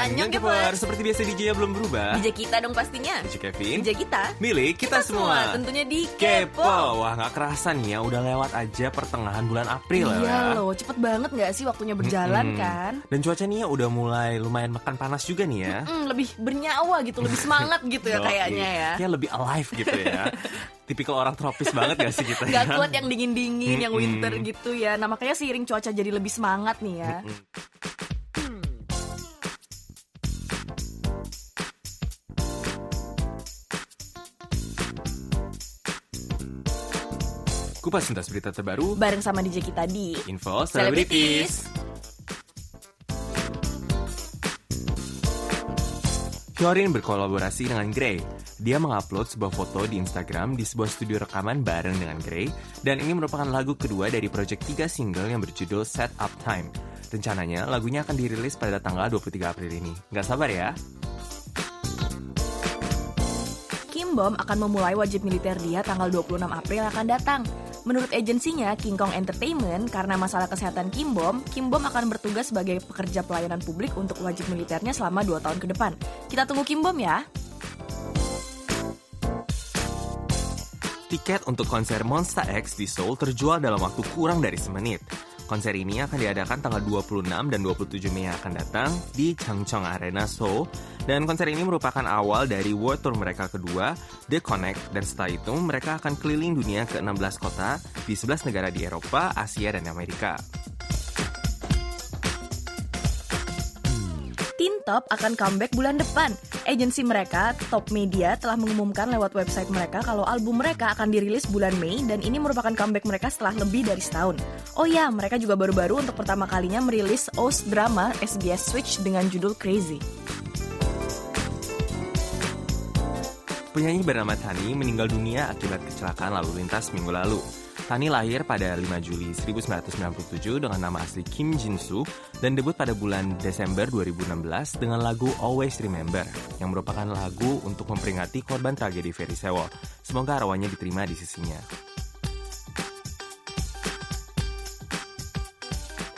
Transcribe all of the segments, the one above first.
Annyeong, Gepers. Seperti biasa DJ-nya belum berubah. DJ kita dong pastinya. DJ Kevin. DJ kita. Milik kita, semua. Tentunya di Kepo. Kepo. Wah nggak kerasa nih ya, udah lewat aja pertengahan bulan April Iya ya. loh, cepet banget gak sih waktunya berjalan Mm-mm. kan? Dan cuaca nih ya udah mulai lumayan makan panas juga nih ya. Hmm, lebih bernyawa gitu, lebih semangat gitu ya kayaknya ya. Kayak lebih alive gitu ya. Tipikal orang tropis banget gak sih kita? Gak ya? kuat yang dingin-dingin, yang Mm-mm. winter gitu ya. Nah makanya seiring cuaca jadi lebih semangat nih ya. Kupas tuntas berita terbaru. Bareng sama DJ kita di Info Celebrities. Hyorin berkolaborasi dengan Grey. Dia mengupload sebuah foto di Instagram di sebuah studio rekaman bareng dengan Grey, dan ini merupakan lagu kedua dari project 3 single yang berjudul Set Up Time. Rencananya, lagunya akan dirilis pada tanggal 23 April ini. Nggak sabar ya? Kim Bom akan memulai wajib militer dia tanggal 26 April akan datang. Menurut agensinya King Kong Entertainment, karena masalah kesehatan Kim Bom, Kim Bom akan bertugas sebagai pekerja pelayanan publik untuk wajib militernya selama 2 tahun ke depan. Kita tunggu Kim Bom ya. Tiket untuk konser Monsta X di Seoul terjual dalam waktu kurang dari semenit. Konser ini akan diadakan tanggal 26 dan 27 Mei akan datang di Changchong Arena Seoul. Dan konser ini merupakan awal dari World Tour mereka kedua, The Connect. Dan setelah itu mereka akan keliling dunia ke 16 kota di 11 negara di Eropa, Asia, dan Amerika. Top akan comeback bulan depan. Agensi mereka, Top Media, telah mengumumkan lewat website mereka kalau album mereka akan dirilis bulan Mei dan ini merupakan comeback mereka setelah lebih dari setahun. Oh ya, mereka juga baru-baru untuk pertama kalinya merilis OS drama SBS Switch dengan judul Crazy. Penyanyi bernama Tani meninggal dunia akibat kecelakaan lalu lintas minggu lalu. Tani lahir pada 5 Juli 1997 dengan nama asli Kim Jin Soo dan debut pada bulan Desember 2016 dengan lagu Always Remember yang merupakan lagu untuk memperingati korban tragedi Ferry Sewol. Semoga arwahnya diterima di sisinya.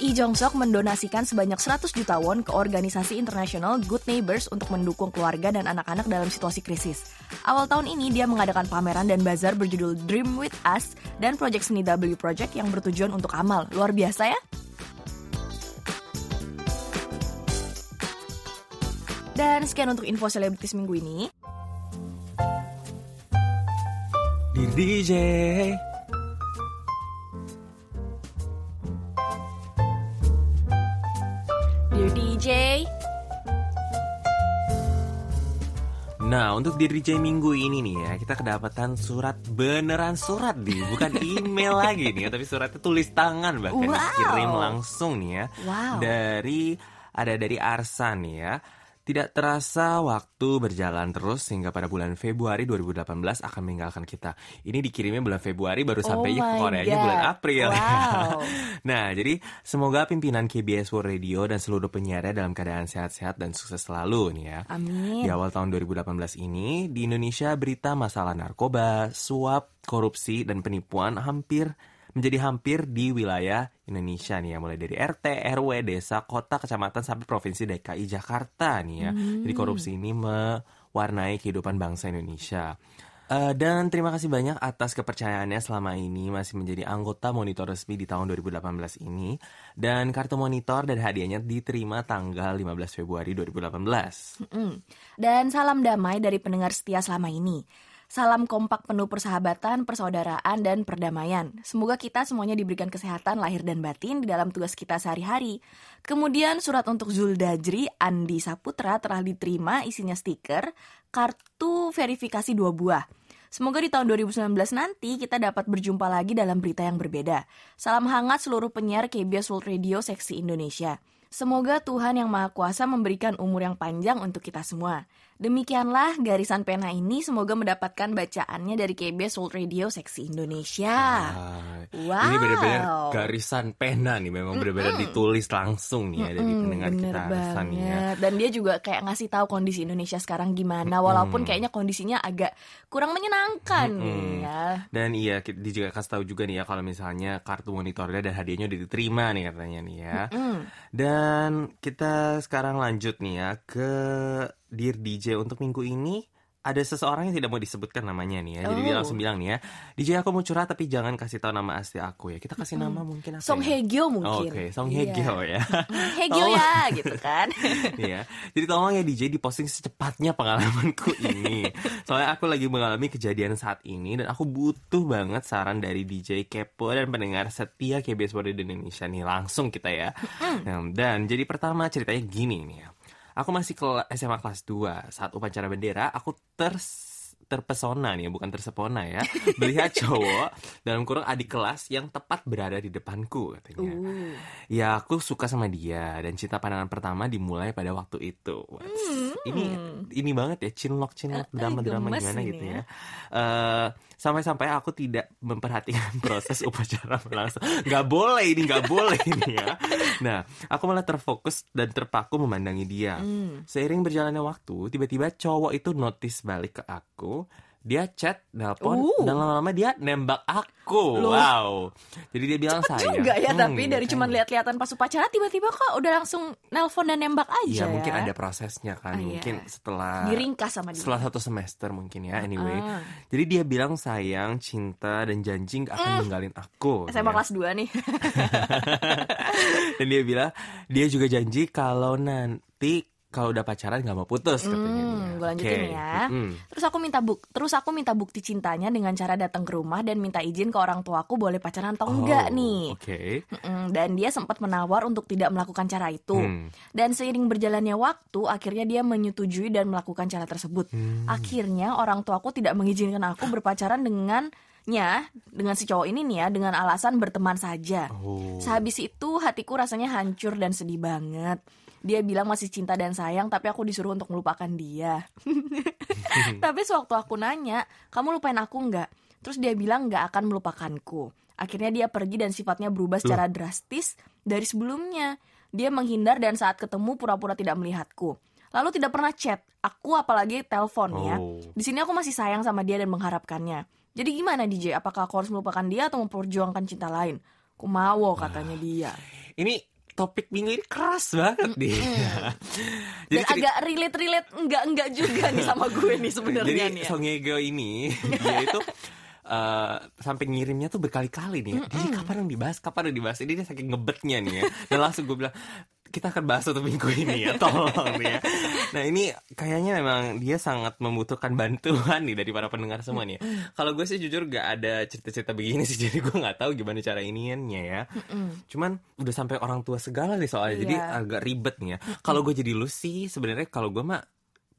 Lee Jong Sok mendonasikan sebanyak 100 juta won ke organisasi internasional Good Neighbors untuk mendukung keluarga dan anak-anak dalam situasi krisis. Awal tahun ini dia mengadakan pameran dan bazar berjudul Dream With Us dan proyek seni W Project yang bertujuan untuk amal. Luar biasa ya? Dan sekian untuk info selebritis minggu ini. DJ, DJ, Nah, untuk di DJ minggu ini nih ya, kita kedapatan surat beneran surat nih, bukan email lagi nih ya, tapi suratnya tulis tangan bahkan Wow. dikirim langsung nih ya. Wow. Dari ada dari Arsan nih ya. Tidak terasa waktu berjalan terus sehingga pada bulan Februari 2018 akan meninggalkan kita. Ini dikirimnya bulan Februari baru Oh sampai ke my Koreanya God. bulan April. Wow. nah, jadi semoga pimpinan KBS World Radio dan seluruh penyiarnya dalam keadaan sehat-sehat dan sukses selalu nih ya. amin. Di awal tahun 2018 ini, di Indonesia berita masalah narkoba, suap, korupsi, dan penipuan hampir menjadi hampir di wilayah Indonesia nih ya. Mulai dari RT, RW, desa, kota, kecamatan, sampai provinsi DKI Jakarta nih ya. Jadi korupsi ini mewarnai kehidupan bangsa Indonesia. Eh, dan terima kasih banyak atas kepercayaannya selama ini masih menjadi anggota monitor resmi di tahun 2018 ini. Dan kartu monitor dan hadiahnya diterima tanggal 15 Februari 2018. Mm. Dan salam damai dari pendengar setia selama ini. Salam kompak penuh persahabatan, persaudaraan, dan perdamaian. Semoga kita semuanya diberikan kesehatan lahir dan batin di dalam tugas kita sehari-hari. Kemudian surat untuk Zuldajri Andi Saputra telah diterima isinya stiker, kartu verifikasi dua buah. Semoga di tahun 2019 nanti kita dapat berjumpa lagi dalam berita yang berbeda. Salam hangat seluruh penyiar KBS World Radio Seksi Indonesia. Semoga Tuhan Yang Maha Kuasa memberikan umur yang panjang untuk kita semua. Demikianlah garisan pena ini semoga mendapatkan bacaannya dari KBS World Radio Seksi Indonesia. Ah, Wow. Ini benar-benar garisan pena nih, memang benar-benar ditulis langsung nih ya dari Mm, pendengar bener kita ya. banget. Dan dia juga kayak ngasih tahu kondisi Indonesia sekarang gimana, walaupun kayaknya kondisinya agak kurang menyenangkan nih ya. Dan iya, dia juga kasih tahu juga nih ya kalau misalnya kartu monitornya dan hadiahnya udah diterima nih katanya nih ya. Mm. Dan kita sekarang lanjut nih ya ke Dear DJ untuk minggu ini ada seseorang yang tidak mau disebutkan namanya nih ya. Jadi dia Oh. langsung bilang nih ya, DJ aku mau curhat tapi jangan kasih tahu nama asli aku ya. Kita kasih nama mungkin apa Song ya? Hye Kyo Oh, mungkin. Oke, Song Iya. Hye Kyo ya. Hye Kyo Oh. ya gitu kan. Iya. Jadi tolong ya DJ diposting secepatnya pengalamanku ini. Soalnya aku lagi mengalami kejadian saat ini dan aku butuh banget saran dari DJ Kepo dan pendengar setia KBS World Indonesia nih. Langsung kita ya. Nah, dan jadi pertama ceritanya gini nih ya. Aku masih ke SMA kelas 2 saat upacara bendera aku ters terpesona nih bukan tersepona ya melihat cowok dalam kurung adik kelas yang tepat berada di depanku katanya Uh. Ya aku suka sama dia dan cinta pandangan pertama dimulai pada waktu itu. Wats, Ini ini banget ya cinlok cinlok Hmm. Eh, drama drama gemes gimana ini gitu ya. ya. Eh, sampai-sampai aku tidak memperhatikan proses upacara berlangsung. Gak boleh ini gak boleh ini ya. Nah aku malah terfokus dan terpaku memandangi dia. Hmm. Seiring berjalannya waktu tiba-tiba cowok itu notice balik ke aku. Dia chat, nelpon, Uh. dan lama-lama dia nembak aku. Loh. Wow. Jadi dia bilang saya. juga ya Hmm, tapi dari cuman lihat-lihatan pas upacara tiba-tiba kok udah langsung nelpon dan nembak Iya aja mungkin ya. ada prosesnya kan Ah, iya. mungkin setelah diringkas sama dia. setelah satu semester mungkin ya anyway Ah. jadi dia bilang sayang cinta dan janji gak akan ninggalin aku SMA ya. kelas 2 nih. dan dia bilang dia juga janji kalau nanti kalau udah pacaran gak mau putus katanya Hmm, dia. gue lanjutin Oke. ya. Mm-mm. Terus aku minta buk, terus aku minta bukti cintanya dengan cara datang ke rumah dan minta izin ke orang tuaku boleh pacaran atau enggak Oh, nih. oke Mm-mm, Dan dia sempat menawar untuk tidak melakukan cara itu. Hmm. Dan seiring berjalannya waktu, akhirnya dia menyetujui dan melakukan cara tersebut. Hmm. Akhirnya orang tuaku tidak mengizinkan aku berpacaran dengannya, dengan si cowok ini nih ya, dengan alasan berteman saja. Oh. Sehabis itu hatiku rasanya hancur dan sedih banget. Dia bilang masih cinta dan sayang, tapi aku disuruh untuk melupakan dia. tapi sewaktu aku nanya, kamu lupain aku nggak? Terus dia bilang nggak akan melupakanku. Akhirnya dia pergi dan sifatnya berubah secara drastis dari sebelumnya. Dia menghindar dan saat ketemu pura-pura tidak melihatku. Lalu tidak pernah chat, aku apalagi telepon ya. Oh. Di sini aku masih sayang sama dia dan mengharapkannya. Jadi gimana DJ? Apakah aku harus melupakan dia atau memperjuangkan cinta lain? Aku mau katanya dia. ini topik minggu ini keras banget nih Dan ceri- agak relate-relate enggak-enggak juga nih sama gue nih sebenarnya Jadi nih. ya. Song Hye Kyo ini dia itu eh, sampai ngirimnya tuh berkali-kali nih. ya. Jadi kapan yang dibahas? Kapan yang dibahas? Ini dia saking ngebetnya nih ya. Dan langsung gue bilang kita akan bahas satu minggu ini ya, tolong nih ya. Nah ini kayaknya memang dia sangat membutuhkan bantuan nih dari para pendengar semua nih. ya. Kalau gue sih jujur gak ada cerita-cerita begini sih, jadi gue nggak tahu gimana cara iniannya ya. Cuman udah sampai orang tua segala nih soalnya, jadi Iya. agak ribet nih ya. Kalau gue jadi lu sih, sebenarnya kalau gue mah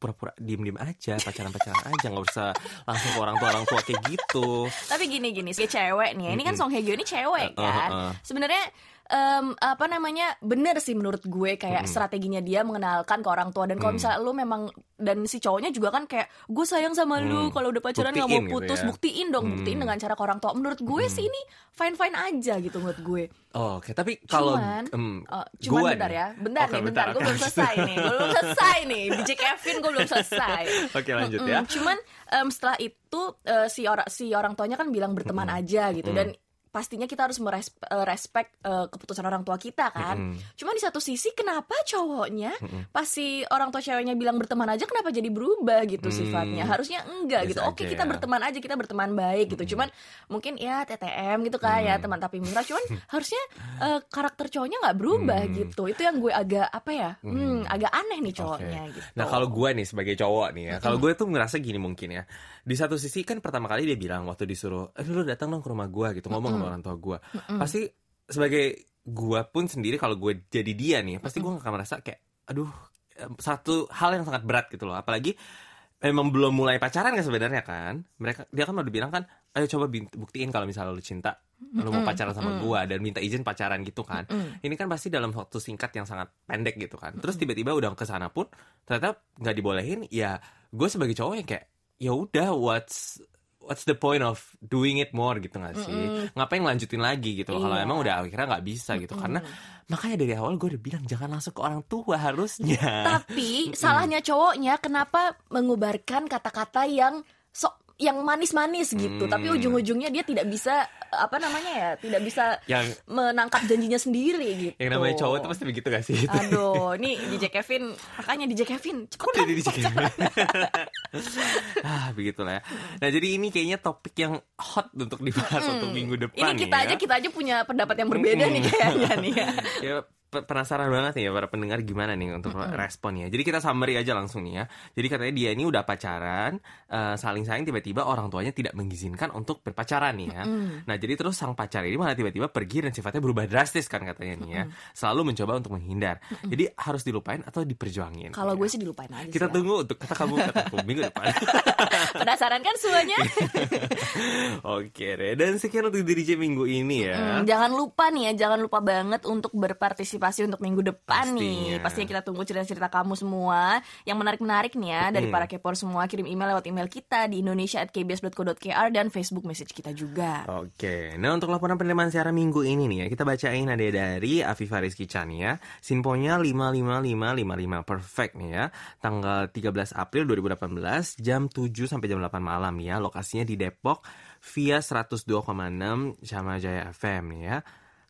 pura-pura diem-diem aja pacaran-pacaran aja nggak usah langsung ke orang tua orang tua kayak gitu Tapi gini-gini, sebagai cewek nih, ya, ini kan Song Hye Kyo ini cewek Uh, uh, kan. uh. Sebenarnya em, apa namanya bener sih menurut gue kayak strateginya dia mengenalkan ke orang tua dan kalau misalnya lu memang dan si cowoknya juga kan kayak gue sayang sama lu Hmm. kalau udah pacaran nggak mau gitu putus ya. buktiin dong buktiin Hmm. dengan cara ke orang tua menurut gue sih ini fine fine aja gitu menurut gue oh, oke tapi kalau cuman em, oh, cuman gua bentar nih. ya bentar Oke, nih bentar, gue oke. belum selesai nih gue belum selesai nih DJ Kevin gue belum selesai oke lanjut Mm-mm. ya Cuman em, setelah itu eh, si orang si orang tuanya kan bilang berteman aja gitu dan pastinya kita harus merespek respect eh, keputusan orang tua kita kan. Mm-mm. Cuman di satu sisi kenapa cowoknya pas si orang tua ceweknya bilang berteman aja kenapa jadi berubah gitu Hmm. sifatnya? Harusnya enggak Biasa gitu. Oke, aja kita ya. berteman aja, kita berteman baik gitu. Cuman mungkin ya TTM gitu kan ya teman tapi mesra cuman harusnya eh, karakter cowoknya nggak berubah Hmm. gitu. Itu yang gue agak apa ya? Hmm, agak aneh nih cowoknya Oke. gitu. Nah kalau gue nih sebagai cowok nih ya, kalau gue tuh ngerasa gini mungkin ya. Di satu sisi kan pertama kali dia bilang waktu disuruh, eh lu datang dong ke rumah gue gitu ngomong sama orang tua gue. Pasti sebagai gue pun sendiri kalau gue jadi dia nih, pasti gue gak akan merasa kayak, aduh satu hal yang sangat berat gitu loh. Apalagi emang belum mulai pacaran kan sebenarnya kan. Mereka dia kan udah bilang kan ayo coba buktiin kalau misalnya lu cinta lu mau pacaran sama gua dan minta izin pacaran gitu kan. Ini kan pasti dalam waktu singkat yang sangat pendek gitu kan. Terus tiba-tiba udah ke sana pun ternyata nggak dibolehin ya gue sebagai cowok yang kayak ya udah what's what's the point of doing it more gitu gak sih? Ngapain lanjutin lagi gitu? Kalau Iya. emang udah akhirnya nggak bisa gitu. Karena makanya dari awal gue udah bilang jangan langsung ke orang tua harusnya. Tapi salahnya cowoknya kenapa mengubarkan kata-kata yang sok yang manis-manis gitu, tapi Hmm. ujung-ujungnya dia tidak bisa apa namanya ya, tidak bisa Yang menangkap janjinya sendiri gitu. yang namanya cowok itu pasti begitu gak sih? Aduh, nih DJ Kevin, makanya DJ Kevin, Kok cepet jadi dicek- ah begitulah ya. Nah jadi ini kayaknya topik yang hot untuk dibahas untuk minggu depan Hmm. Ini kita nih aja ya. kita aja punya pendapat yang berbeda nih kayaknya nih ya. ya penasaran banget nih ya para pendengar gimana nih untuk respon ya. Jadi kita summary aja langsung nih ya. Jadi katanya dia ini udah pacaran, eh, saling sayang tiba-tiba orang tuanya tidak mengizinkan untuk berpacaran nih ya. Nah jadi terus sang pacar ini malah tiba-tiba pergi dan sifatnya berubah drastis kan katanya nih ya. Selalu mencoba untuk menghindar. Jadi harus dilupain atau diperjuangin. Kalau ya. gue sih dilupain aja kita sih ya. tunggu untuk kata kamu kataku minggu depan. Penasaran kan semuanya? Oke deh. Dan sekian untuk DJ minggu ini ya. Hmm, jangan lupa nih ya, jangan lupa banget untuk berpartisipasi untuk minggu depan nih. Pastinya. Pastinya kita tunggu cerita-cerita kamu semua yang menarik-menarik nih ya dari Hmm. para kepor semua. Kirim email lewat email kita di indonesia@kbs.co.kr dan Facebook message kita juga. Oke, nah untuk laporan penerimaan siaran minggu ini nih ya, kita bacain ada dari Afifa Rizky Chan ya. Sinponya 55555 perfect nih ya. Tanggal 13 April 2018 jam 7 sampai jam 8 malam ya. Lokasinya di Depok via 102,6 Sama Jaya FM nih ya.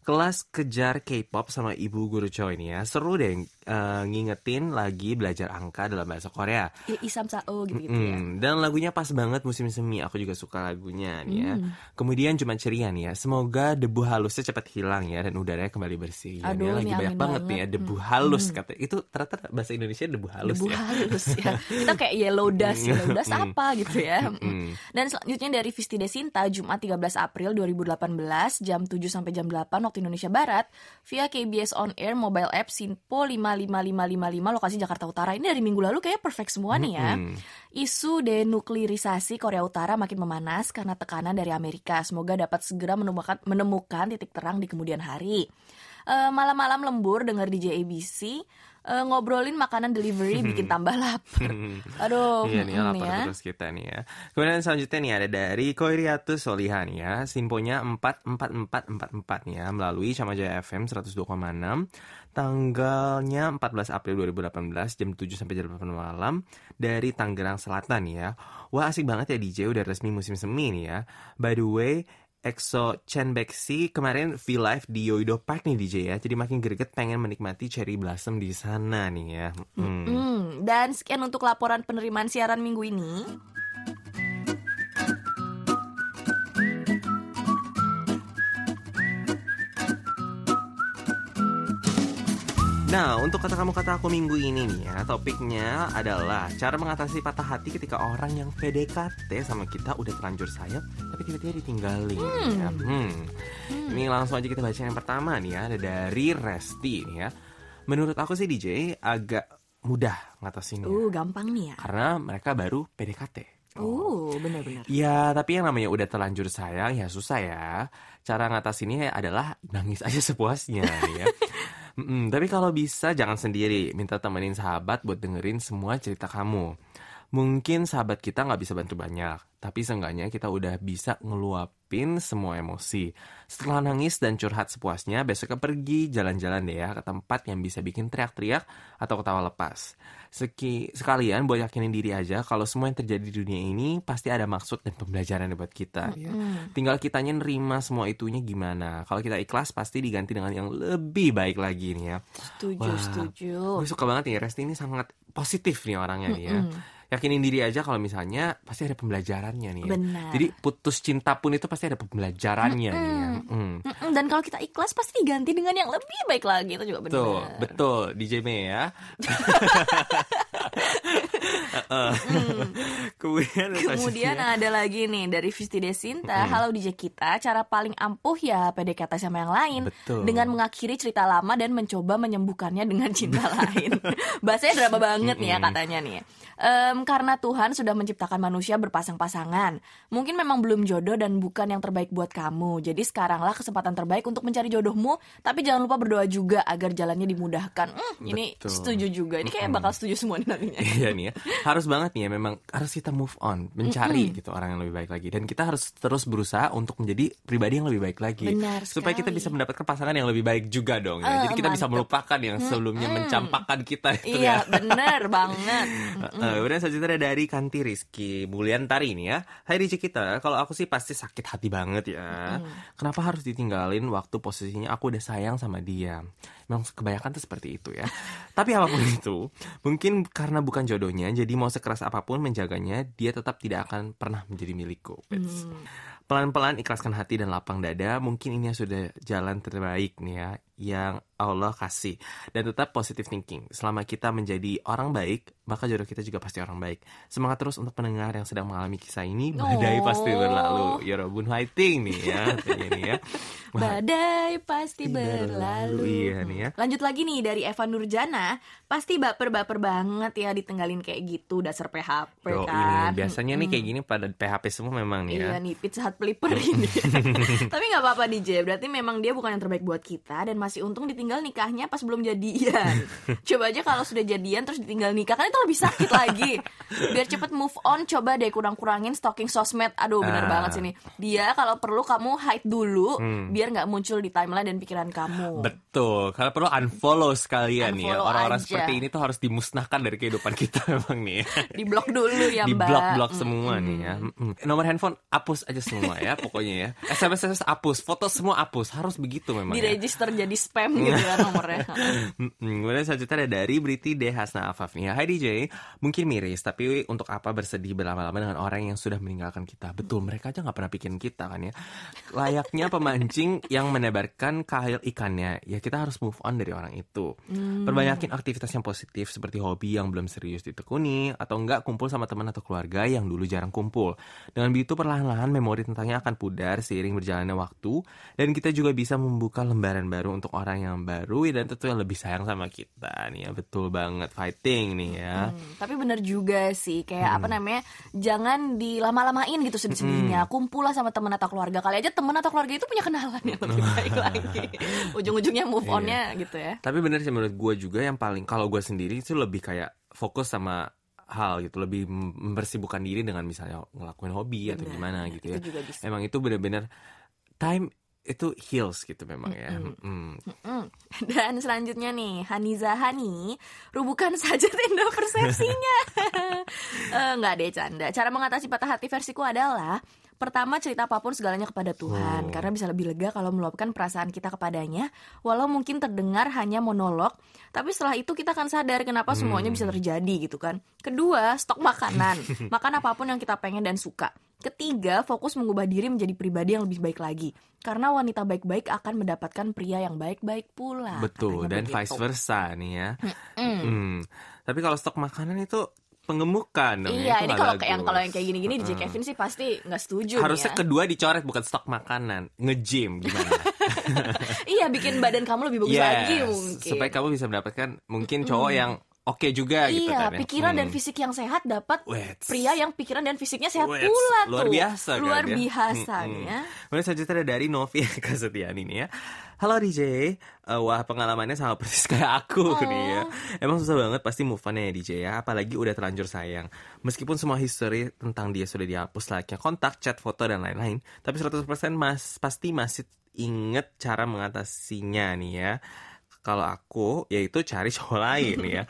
Kelas kejar K-pop sama Ibu Guru Choi nih ya. Seru deh eh, ngingetin lagi belajar angka dalam bahasa Korea. Ya, Isam Sao gitu-gitu ya. Mm, dan lagunya pas banget musim semi. Aku juga suka lagunya nih ya. Hmm. Kemudian cuma ceria nih ya. Semoga debu halusnya cepat hilang ya dan udaranya kembali bersih. Ya, Aduh, nih lagi banyak amin banget, nih ya banget. Hmm. debu halus kata. Itu ternyata bahasa Indonesia debu halus Debu ya. halus ya. Kita kayak yellow dust, yellow dust apa gitu ya. Mm. Dan selanjutnya dari Visti Desinta Jumat 13 April 2018 jam 7 sampai jam 8 waktu Indonesia Barat via KBS On Air mobile app Sinpo 55555 lokasi Jakarta Utara. Ini dari minggu lalu kayak perfect semua nih ya. Mm. Isu denuklirisasi Korea Utara makin memanas karena tekanan dari Amerika. Semoga dapat segera menemukan menemukan titik terang di kemudian hari. Eh, malam-malam lembur dengar DJ ABC eh, ngobrolin makanan delivery bikin tambah lapar. Aduh, Iya nih lapar ya. terus kita nih ya. Kemudian selanjutnya nih ada dari Koiriatus Solihan ya. Simponya 44444 nih ya melalui Sama Jaya FM 102,6 tanggalnya 14 April 2018 jam 7 sampai jam 8 malam dari Tangerang Selatan ya. Wah asik banget ya DJ udah resmi musim semi nih ya. By the way EXO Chen Bexi kemarin V-Live di Yoido Park nih DJ ya. Jadi makin greget pengen menikmati cherry blossom di sana nih ya. Hmm. Hmm, dan sekian untuk laporan penerimaan siaran minggu ini. Nah, untuk kata kamu kata aku minggu ini nih ya, topiknya adalah cara mengatasi patah hati ketika orang yang PDKT sama kita udah terlanjur sayang, tapi tiba-tiba ditinggalin. Ya. Hmm. Ini langsung aja kita baca yang pertama nih ya, ada dari Resti nih ya. Menurut aku sih DJ agak mudah ngatasinnya. Uh, gampang nih ya. Karena mereka baru PDKT. Uh, benar-benar. Ya, tapi yang namanya udah terlanjur sayang ya susah ya. Cara ngatasinnya adalah nangis aja sepuasnya ya. Mm-mm, tapi kalau bisa jangan sendiri, minta temenin sahabat buat dengerin semua cerita kamu. Mungkin sahabat kita nggak bisa bantu banyak, tapi seenggaknya kita udah bisa ngeluapin semua emosi. Setelah nangis dan curhat sepuasnya, besoknya pergi jalan-jalan deh ya ke tempat yang bisa bikin teriak-teriak atau ketawa lepas. Seki, sekalian buat yakinin diri aja kalau semua yang terjadi di dunia ini pasti ada maksud dan pembelajaran buat kita. ya. Tinggal kitanya nerima semua itunya gimana. Kalau kita ikhlas pasti diganti dengan yang lebih baik lagi nih ya. Setuju, Wah, setuju. Gue suka banget nih Resti ini sangat positif nih orangnya nih ya. Yakinin diri aja kalau misalnya pasti ada pembelajarannya nih ya. Benar. Jadi putus cinta pun itu pasti ada pembelajarannya nih ya. Mm. Mm-mm, Dan kalau kita ikhlas pasti diganti dengan yang lebih baik lagi itu juga benar. Betul, betul DJ Mei ya. Kemudian Kemudian ada lagi nih dari Visti Desinta, halo DJ kita, cara paling ampuh ya PDKT sama yang lain Betul. dengan mengakhiri cerita lama dan mencoba menyembuhkannya dengan cinta lain. Bahasanya drama banget nih ya katanya nih. Em, karena Tuhan sudah menciptakan manusia berpasang-pasangan. Mungkin memang belum jodoh dan bukan yang terbaik buat kamu. Jadi sekaranglah kesempatan terbaik untuk mencari jodohmu, tapi jangan lupa berdoa juga agar jalannya dimudahkan. Hmm, ini setuju juga. Ini kayak bakal setuju semua nih nantinya. Iya nih ya, harus banget nih ya. Memang harus kita move on, mencari gitu orang yang lebih baik lagi. Dan kita harus terus berusaha untuk menjadi pribadi yang lebih baik lagi, Benar supaya kita bisa mendapatkan pasangan yang lebih baik juga dong. Ya. Eh, Jadi kita bisa mantep. melupakan yang sebelumnya mencampakkan kita itu Iya, ya. bener banget. Uh, kemudian selanjutnya ada dari Kanti Rizky Mulyantari ini ya Hai DJ kita, kalau aku sih pasti sakit hati banget ya Kenapa harus ditinggalin waktu posisinya aku udah sayang sama dia Memang kebanyakan tuh seperti itu ya. Tapi apa pun itu Mungkin karena bukan jodohnya Jadi mau sekeras apa pun menjaganya Dia tetap tidak akan pernah menjadi milikku. Wits. Pelan-pelan ikhlaskan hati dan lapang dada Mungkin ini yang sudah jalan terbaik nih ya Yang Allah kasih. Dan tetap positive thinking. Selama kita menjadi orang baik Maka jodoh kita juga pasti orang baik. Semangat terus untuk pendengar yang sedang mengalami kisah ini. Badai Oh. pasti berlalu. Ya Robun fighting nih ya nih ya. Badai pasti berlalu. Iya nih ya. Lanjut lagi nih dari Eva Nurjana, pasti baper-baper banget ya ditinggalin kayak gitu. Dasar PHP Yo, kan. ini biasanya nih kayak gini pada PHP semua memang nih ya. Iya nih Pizza Hut Pelipper ini. Tapi nggak apa-apa DJ, berarti memang dia bukan yang terbaik buat kita dan masih untung ditinggal nikahnya pas belum jadian. coba aja kalau sudah jadian terus ditinggal nikah kan itu lebih sakit lagi. Biar cepet move on, coba deh kurang-kurangin stalking sosmed. Aduh bener Ah. banget sini. Dia kalau perlu kamu hide dulu biar nggak muncul di timeline dan pikiran kamu. Betul, kalau perlu unfollow sekalian ya. Unfollow Orang-orang aja. seperti ini tuh harus dimusnahkan dari kehidupan kita memang nih. ya. Di blok dulu ya di mbak. blok-blok semua nih ya. Nomor handphone hapus aja semua ya pokoknya ya. SMS SMS hapus, foto semua hapus. Harus begitu memang Di ya. register jadi spam gitu kan nomornya. Kemudian selanjutnya ada dari Briti D. Hasna Afaf nih ya. Hai DJ, mungkin miris, tapi untuk apa bersedih berlama-lama dengan orang yang sudah meninggalkan kita? Betul, mereka aja nggak pernah pikirin kita kan ya. Layaknya pemancing yang menebarkan kahil ikannya, ya kita harus move on dari orang itu. Perbanyakin aktivitas yang positif seperti hobi yang belum serius ditekuni, atau enggak kumpul sama teman atau keluarga yang dulu jarang kumpul. Dengan begitu perlahan-lahan memori tentangnya akan pudar seiring berjalannya waktu, dan kita juga bisa membuka lembaran baru untuk orang yang baru dan tentu yang lebih sayang sama kita nih ya. Betul banget, fighting nih ya. Hmm, tapi bener juga sih kayak apa namanya jangan dilama-lamain gitu sedih-sedihnya. Kumpul lah sama teman atau keluarga. Kali aja teman atau keluarga itu punya kenalan yang lebih baik lagi. Ujung-ujungnya move onnya gitu ya. Tapi bener sih menurut gue juga yang paling kalau gue sendiri itu lebih kayak fokus sama hal gitu. Lebih mem- mempersibukkan diri dengan misalnya ngelakuin hobi atau Benar, gimana gitu itu ya. juga bisa. Emang itu bener-bener time itu heals gitu memang ya. Mm. Hmm. Dan selanjutnya nih, Haniza Hani, rubuhkan saja tenda persepsinya. Eh, Nggak deh, canda. Cara mengatasi patah hati versiku adalah Pertama cerita apa pun segalanya kepada Tuhan Oh. Karena bisa lebih lega kalau meluapkan perasaan kita kepadanya Walau mungkin terdengar hanya monolog Tapi setelah itu kita akan sadar kenapa semuanya bisa terjadi gitu kan Kedua, stok makanan Makan apa pun yang kita pengen dan suka Ketiga, fokus mengubah diri menjadi pribadi yang lebih baik lagi Karena wanita baik-baik akan mendapatkan pria yang baik-baik pula Betul dan begitu. vice versa nih ya. Mm. Tapi kalau stok makanan itu pengemukan ya, Iya, itu ini kalau kayak yang kalau yang kayak gini-gini DJ Kevin sih pasti nggak setuju Harusnya ya. kedua dicoret bukan stok makanan, nge-gym gimana? Iya, bikin badan kamu lebih bagus lagi mungkin. supaya kamu bisa mendapatkan mungkin cowok yang oke juga gitu iya, kan ya. pikiran dan Hmm. fisik yang sehat dapat Wets. pria yang pikiran dan fisiknya sehat Wets, pula tuh. luar biasa kan Luar ya. biasa Mm-mm. nih ya. Kemudian selanjutnya dari Novi Kasetiani nih ya. Halo DJ, Eh, wah pengalamannya sama persis kayak aku Oh. nih ya. Emang susah banget pasti move on ya DJ ya, apalagi udah terlanjur sayang. Meskipun semua history tentang dia sudah dihapus layaknya kontak, chat, foto dan lain-lain, tapi 100% mas pasti masih inget cara mengatasinya nih ya. Kalau aku yaitu cari cowok lain ya.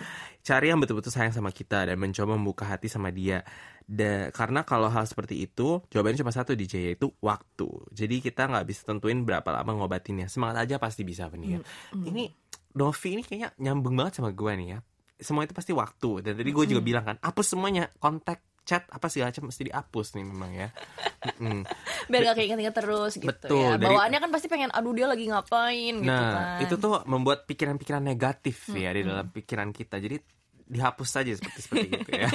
Cari yang betul-betul sayang sama kita dan mencoba membuka hati sama dia. Da- karena kalau hal seperti itu jawabannya cuma satu DJ yaitu waktu. Jadi kita nggak bisa tentuin berapa lama ngobatinnya. Semangat aja pasti bisa Venia. Ini Novi ini kayaknya nyambung banget sama gue nih ya. Semua itu pasti waktu. Dan tadi gue juga bilang kan, hapus semuanya, kontak, chat apa segala macam mesti dihapus nih memang ya. Mm-mm. Biar gak keinget-inget terus gitu Betul, ya. dari- Bawaannya kan pasti pengen aduh dia lagi ngapain gitu Nah, kan. itu tuh membuat pikiran-pikiran negatif ya di dalam pikiran kita. Jadi dihapus saja seperti seperti itu ya.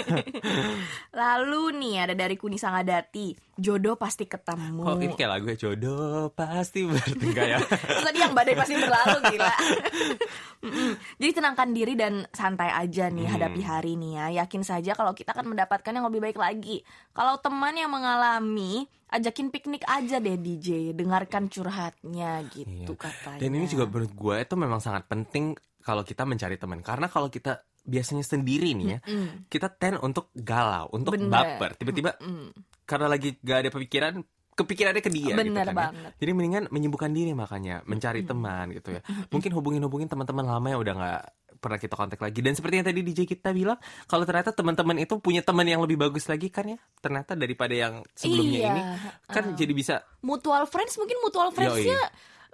Lalu nih ada dari Kuni Sangadati, jodoh pasti ketemu. Oh ini kayak lagu ya jodoh pasti bertengkar ya. Tadi yang badai pasti berlalu gila. Jadi tenangkan diri dan santai aja nih Hmm. hadapi hari nih ya. Yakin saja kalau kita akan mendapatkan yang lebih baik lagi. Kalau teman yang mengalami, ajakin piknik aja deh DJ, dengarkan curhatnya gitu Iya. katanya. Dan ini juga menurut gue itu memang sangat penting kalau kita mencari teman karena kalau kita biasanya sendiri nih ya, Mm, kita tend untuk galau, untuk Bener. baper. Tiba-tiba mm. karena lagi gak ada pemikiran, kepikirannya ke dia gitu Bener kan ya. banget. Jadi mendingan menyembuhkan diri makanya, mencari teman gitu ya. Mungkin hubungin-hubungin teman-teman lama yang udah nggak pernah kita kontak lagi. Dan seperti yang tadi DJ kita bilang, kalau ternyata teman-teman itu punya teman yang lebih bagus lagi kan ya, ternyata daripada yang sebelumnya Iya, ini, kan uh. jadi bisa Mutual friends mungkin mutual Yoi.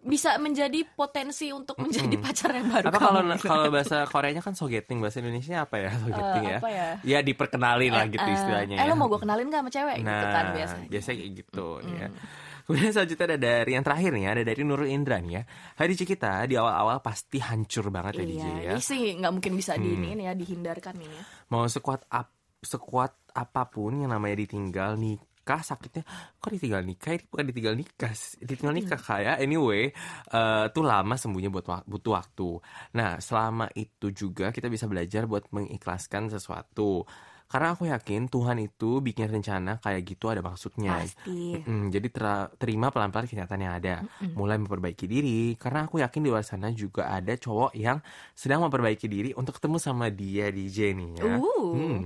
Bisa menjadi potensi untuk menjadi pacar yang baru apa kalau kamu. kalau bahasa Koreanya kan sogeting bahasa Indonesia apa ya sogeting Eh, ya apa ya? ya diperkenalin lah gitu Eh, istilahnya Eh ya. lo mau gue kenalin gak sama cewek nah gitu kan biasanya. biasanya kayak gitu ya Kemudian selanjutnya ada dari yang terakhir nih, ada dari Nurul Indra nih ya. Hari kita di awal-awal pasti hancur banget ya DJ Iya, ya. ini sih nggak mungkin bisa di ini ya dihindarkan ini ya. Mau sekuat ap, sekuat apa pun yang namanya ditinggal nikah sakitnya kok ditinggal nikah ini bukan ditinggal nikah ditinggal nikah kayak anyway eh, tuh lama sembuhnya buat wak- butuh waktu nah selama itu juga kita bisa belajar buat mengikhlaskan sesuatu karena aku yakin Tuhan itu bikin rencana kayak gitu ada maksudnya Pasti. Mm, jadi terima pelan-pelan kenyataan yang ada. Mulai memperbaiki diri karena aku yakin di luar sana juga ada cowok yang sedang memperbaiki diri untuk ketemu sama dia DJ nih ya. Uh. Hmm.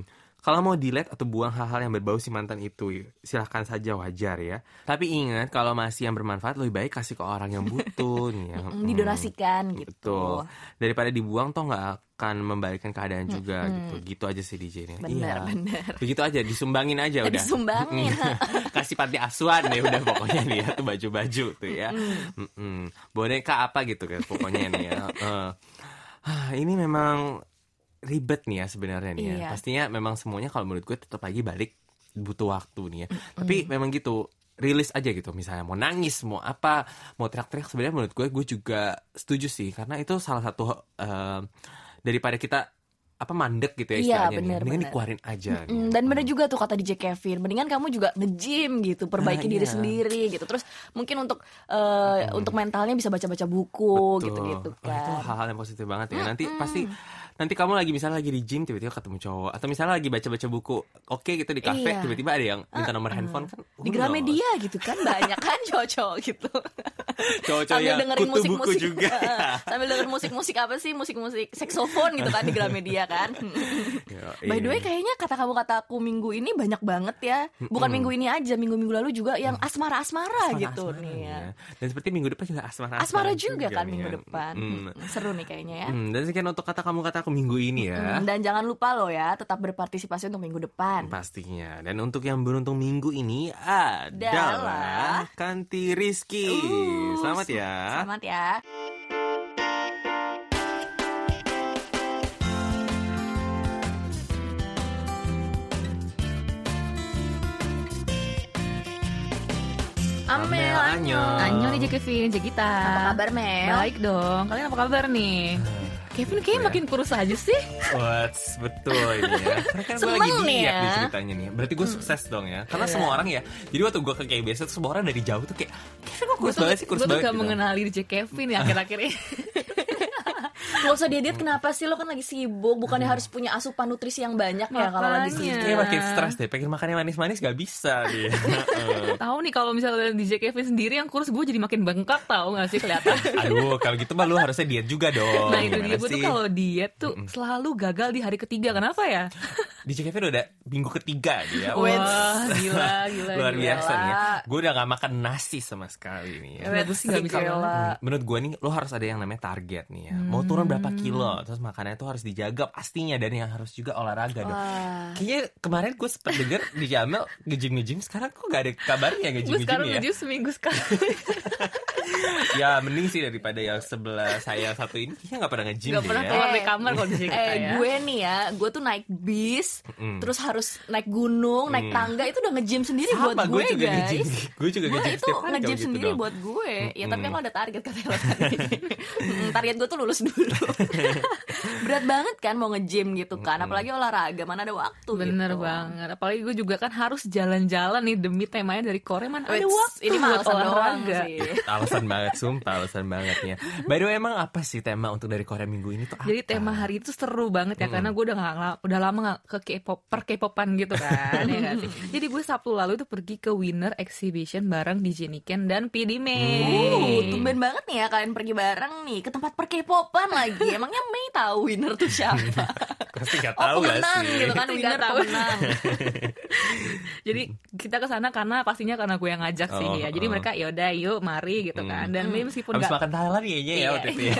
Kalau mau delete atau buang hal-hal yang berbau si mantan itu, silahkan saja wajar ya. Tapi ingat kalau masih yang bermanfaat lebih baik kasih ke orang yang butuh nih ya. Didonasikan gitu. Betul. Daripada dibuang toh nggak akan membalikkan keadaan juga gitu. Gitu aja sih DJ ini. Benar, benar. Begitu aja disumbangin aja udah. Disumbangin. Kasih panti asuhan deh udah pokoknya nih ya tuh baju-baju tuh ya. Mm-mm. Boneka apa gitu kan pokoknya nih ya. Ah, ini memang ribet nih ya sebenarnya nih ya. Iya. Pastinya memang semuanya kalau menurut gue tetap lagi balik butuh waktu nih ya. Tapi memang gitu rilis aja gitu misalnya mau nangis mau apa mau teriak-teriak sebenarnya menurut gue gue juga setuju sih karena itu salah satu eh, daripada kita apa mandek gitu ya Iya, istilahnya nih. bener, Mendingan bener. dikeluarin aja. Mm, dan bener juga tuh kata DJ Kevin, mendingan kamu juga nge-gym gitu, perbaiki Nah, diri iya. sendiri gitu. Terus mungkin untuk eh, untuk mentalnya bisa baca-baca buku gitu-gitu Wah, itu kan. hal-hal yang positif banget ya. Nanti pasti nanti kamu lagi misalnya lagi di gym tiba-tiba ketemu cowok. Atau misalnya lagi baca-baca buku oke gitu di kafe Iya. tiba-tiba ada yang minta nomor handphone kan Di who Gramedia gitu kan banyak kan cowok-cowok gitu. cowok-cowok sambil yang dengerin kutu buku musik-musik juga sambil dengerin musik-musik apa sih? Musik-musik saksofon gitu kan di Gramedia kan. Ya, by the way iya. kayaknya kata kamu kataku minggu ini banyak banget ya. Bukan minggu ini aja minggu-minggu lalu juga yang asmara-asmara gitu Asmara, nih ya. ya. dan seperti minggu depan juga asmara asmara juga kan nih minggu ya. depan. Mm. Mm, seru nih kayaknya ya. Hmm, dan sekian untuk kata kamu kataku minggu ini ya Mm, dan jangan lupa loh ya tetap berpartisipasi untuk minggu depan pastinya dan untuk yang beruntung minggu ini adalah Kanti Rizky Uh, selamat ya selamat ya Amel, annyeong. Annyeong nih Kevin, Jegita. apa kabar Mel Baik dong. Kalian apa kabar nih? Kevin kayaknya makin kurus aja sih. What's betul ini ya Karena kan gue lagi nih diet ya. nih ceritanya nih Berarti gue sukses dong ya Karena semua orang ya Jadi waktu gue ke KBS tuh semua orang dari jauh tuh kayak Kevin kok kurus banget sih kurus gue tuh banget gak gitu. mengenali DJ Kevin ya akhir-akhir ini. Gak usah diet kenapa sih lo kan lagi sibuk Bukannya harus punya asupan nutrisi yang banyak ya kalau lagi Makanya. sibuk Kayak makin stres deh Pengen makan yang manis-manis gak bisa dia Heeh. Tahu nih kalau misalnya DJ Kevin sendiri yang kurus gue jadi makin bengkak tahu gak sih kelihatan. Aduh kalau gitu mah lu harusnya diet juga dong Nah itu dia gue tuh kalau diet tuh selalu gagal di hari ketiga. Kenapa ya? DJ Kevin udah minggu ketiga dia Wah gila gila. Luar gila. biasa nih ya Gue udah gak makan nasi sama sekali nih ya gue sih gak bisa Gila. banget. Hmm, Menurut gue nih lo harus ada yang namanya target nih ya Mau turun berapa kilo Terus makannya tuh harus dijaga pastinya Dan yang harus juga olahraga dong Wah. Kayaknya kemarin gue sempet denger di Jamel nge-gym-nge-gym Sekarang kok gak ada kabarnya Gue nge-gym-nge-gym sekarang ya seminggu sekali. Ya mending sih daripada yang sebelah saya satu ini Kayaknya gak pernah nge-gym Gak deh pernah ya keluar dari kamar kalau DJ kita eh ya. gue nih ya, gue tuh naik bis, Mm. terus harus naik gunung, naik Mm. tangga itu udah nge-gym sendiri Sama, buat gue, gue juga guys. nge-gym Gue juga Gue nge-gym itu setiap hari nge-gym kalau gitu sendiri dong. buat gue. Ya tapi Mm-mm. aku ada target katanya lo tadi. Mm, target gue tuh lulus dulu. Berat banget kan mau nge-gym gitu kan, apalagi olahraga mana ada waktu Bener gitu. banget. Apalagi gue juga kan harus jalan-jalan nih demi temanya dari Korea mana ada Wits, waktu ini mah buat alasan doang olahraga. sih. alasan banget, sumpah alasan bangetnya. By the way, emang apa sih tema untuk dari Korea minggu ini tuh apa? Jadi tema hari itu seru banget ya Mm-mm. karena gue udah gak, udah lama gak ke K-pop per K-popan gitu kan ya sih? Jadi gue Sabtu lalu itu pergi ke Winner Exhibition bareng DJ Niken dan PD Uh, May. tumben banget nih ya kalian pergi bareng nih ke tempat perkepopan lagi. Emangnya Mei tahu winner tuh siapa? Pasti gak Oh tahu gak pemenang sih? gitu kan Pasti winner tahu. pemenang. Jadi kita ke sana karena pastinya karena gue yang ngajak sih Oh, ya. Jadi oh. mereka yaudah yuk mari gitu kan. Dan Mei meskipun Habis nggak makan Thailand ya Iya, waktu itu ya.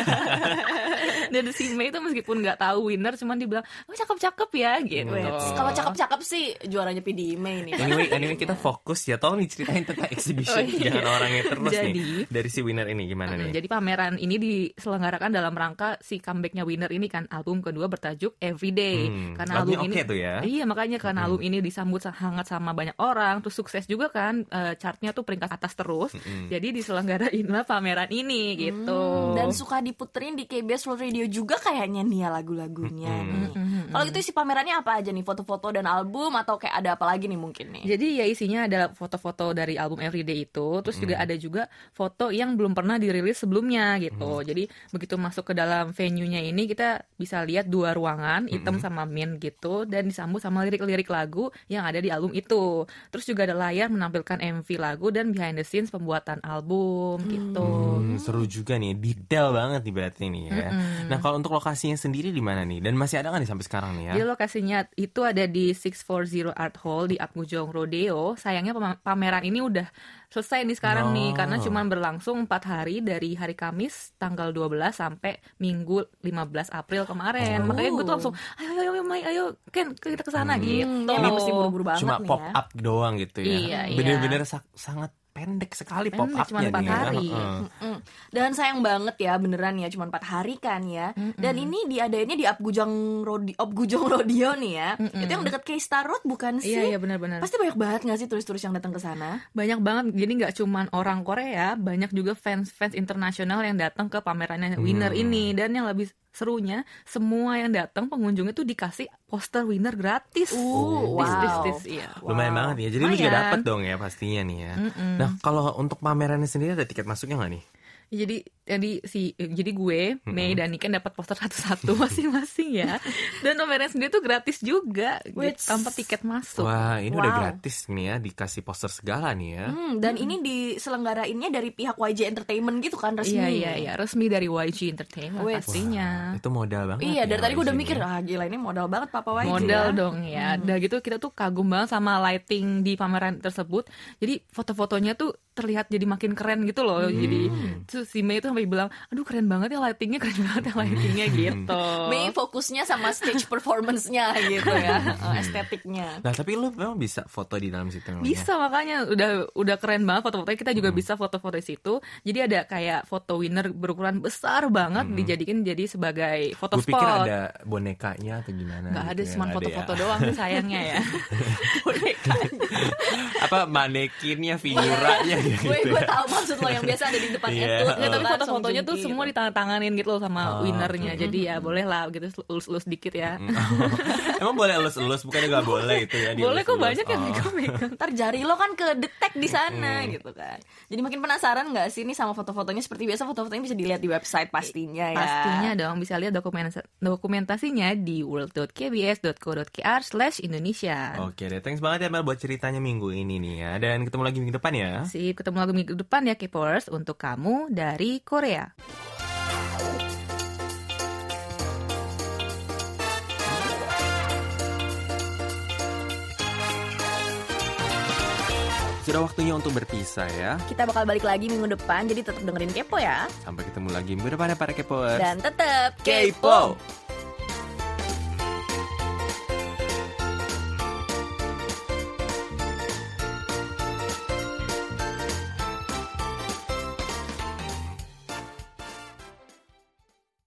dan si Mei itu meskipun nggak tahu winner cuman dibilang oh cakep-cakep ya gitu. Wait, kalau cakep-cakep sih juaranya PD Mei nih. Anyway, anyway kita fokus ya. Tolong diceritain tentang exhibition. Oh, iya. Jangan orangnya terus Jadi- nih. Dari si winner ini gimana nih? Jadi pameran ini diselenggarakan dalam rangka si comebacknya Winner ini kan album kedua bertajuk Everyday. Hmm, Karena album ini tuh ya. Iya makanya karena album ini disambut hangat sama banyak orang, terus sukses juga kan eh, chartnya tuh peringkat atas terus. Mm-mm. Jadi diselenggarainlah pameran ini gitu. Hmm, dan suka diputerin di KBS World Radio juga kayaknya nih ya lagu-lagunya Mm-mm. nih. Kalau gitu isi pamerannya apa aja nih? Foto-foto dan album atau kayak ada apa lagi nih mungkin nih? Jadi ya isinya ada foto-foto dari album Everyday itu, terus juga ada juga foto yang belum pernah dirilis sebelumnya gitu. Jadi begitu masuk ke dalam venue-nya ini kita bisa lihat dua ruangan, hitam sama mint gitu, dan disambut sama lirik-lirik lagu yang ada di album itu. Terus juga ada layar menampilkan MV lagu dan behind the scenes pembuatan album gitu. Hmm, seru juga nih, detail banget nih berarti nih ya. Nah kalau untuk lokasinya sendiri di mana nih? Dan masih ada nggak nih sampai sekarang nih ya? Jadi lokasinya itu ada di 640 Art Hall di Apgujeong Rodeo. Sayangnya pameran ini udah selesai nih sekarang nih Oh. karena cuma berlangsung 4 hari dari hari Kamis tanggal 12 sampai Minggu 15 April kemarin. Oh. Makanya gue tuh langsung ayo ayo ayo Mai, ayo Ken kita ke sana Hmm. gitu. Emang mesti buru-buru banget Cuma nih pop ya. up doang gitu ya. Iya, iya. Bener-bener sa- sangat pendek sekali pop Pendek, cuma upnya empat nih ya. hari. Heeh. Mm. Dan sayang banget ya beneran ya cuma empat hari kan ya. Dan ini diadainnya di Abgujang Rodi Abgujong Rodeo nih ya. Itu yang dekat K-Star Road bukan sih? Iya iya benar-benar. Pasti banyak banget gak sih turis-turis yang datang ke sana? Banyak banget. Jadi nggak cuman orang Korea, banyak juga fans-fans internasional yang datang ke pamerannya Winner Hmm. ini dan yang lebih serunya semua yang datang pengunjungnya tuh dikasih poster Winner gratis. Uh, Tis, tis, wow. tis, iya. Lumayan Wow. banget ya. Jadi lu juga Lumayan. dapet dong ya pastinya nih ya. Nah kalau untuk pamerannya sendiri ada tiket masuknya nggak nih? Jadi jadi si jadi gue, Mei dan Niken dapat poster satu-satu masing-masing ya. Dan pameran sendiri tuh gratis juga gitu, Wits. tanpa tiket masuk. Wah ini udah Wow. gratis nih ya dikasih poster segala nih ya. Hmm, dan ini diselenggarainnya dari pihak YG Entertainment gitu kan resmi. Iya iya iya, resmi dari YG Entertainment Wits. pastinya. Itu modal banget. Iya, ya dari tadi gue udah mikir, ah gila ini modal banget Papa YG modal ya. dong ya. Udah gitu kita tuh kagum banget sama lighting di pameran tersebut. Jadi foto-fotonya tuh terlihat jadi makin keren gitu loh. Jadi tuh si Mei tuh sampai bilang, "Aduh keren banget ya lightingnya, keren banget ya lightingnya gitu." Mei fokusnya sama stage performance-nya gitu ya, eh, estetiknya. Nah tapi lu memang bisa foto di dalam situ memang ya? Bisa makanya udah udah keren banget foto-fotonya. Kita juga bisa foto-foto di situ. Jadi ada kayak foto winner berukuran besar banget dijadikan jadi sebagai foto Gue spot. pikir ada bonekanya atau gimana Nggak gitu ada ya. cuma foto-foto ya. doang sayangnya ya. Apa manekinnya, figuranya gitu Gue gue ya. tahu maksud lo yang biasa ada di depan Iya. itu. Nggak, tapi foto-fotonya tuh semua ditandatanganin gitu loh sama Oh, winnernya. oke. Jadi ya boleh lah gitu elus-elus dikit ya. Emang boleh elus-elus bukannya nggak boleh itu ya boleh kok banyak yang Oh. megang-megang. Ntar jari lo kan ke detek di sana gitu kan. Jadi makin penasaran nggak sih nih sama foto-fotonya seperti biasa foto-fotonya bisa dilihat di website pastinya ya. Pastinya dong bisa lihat dokumen- dokumentasinya di world.kbs.co.kr slash Indonesia. Oke deh, thanks banget ya Mel buat ceritanya minggu ini nih ya. Dan ketemu lagi minggu depan ya. Sip, ketemu lagi minggu depan ya K-Popers untuk kamu dari Korea. Sudah waktunya untuk berpisah ya. Kita bakal balik lagi minggu depan jadi tetap dengerin Kepo ya. Sampai ketemu lagi minggu depan ya para Kepoers. Dan tetap Kepo.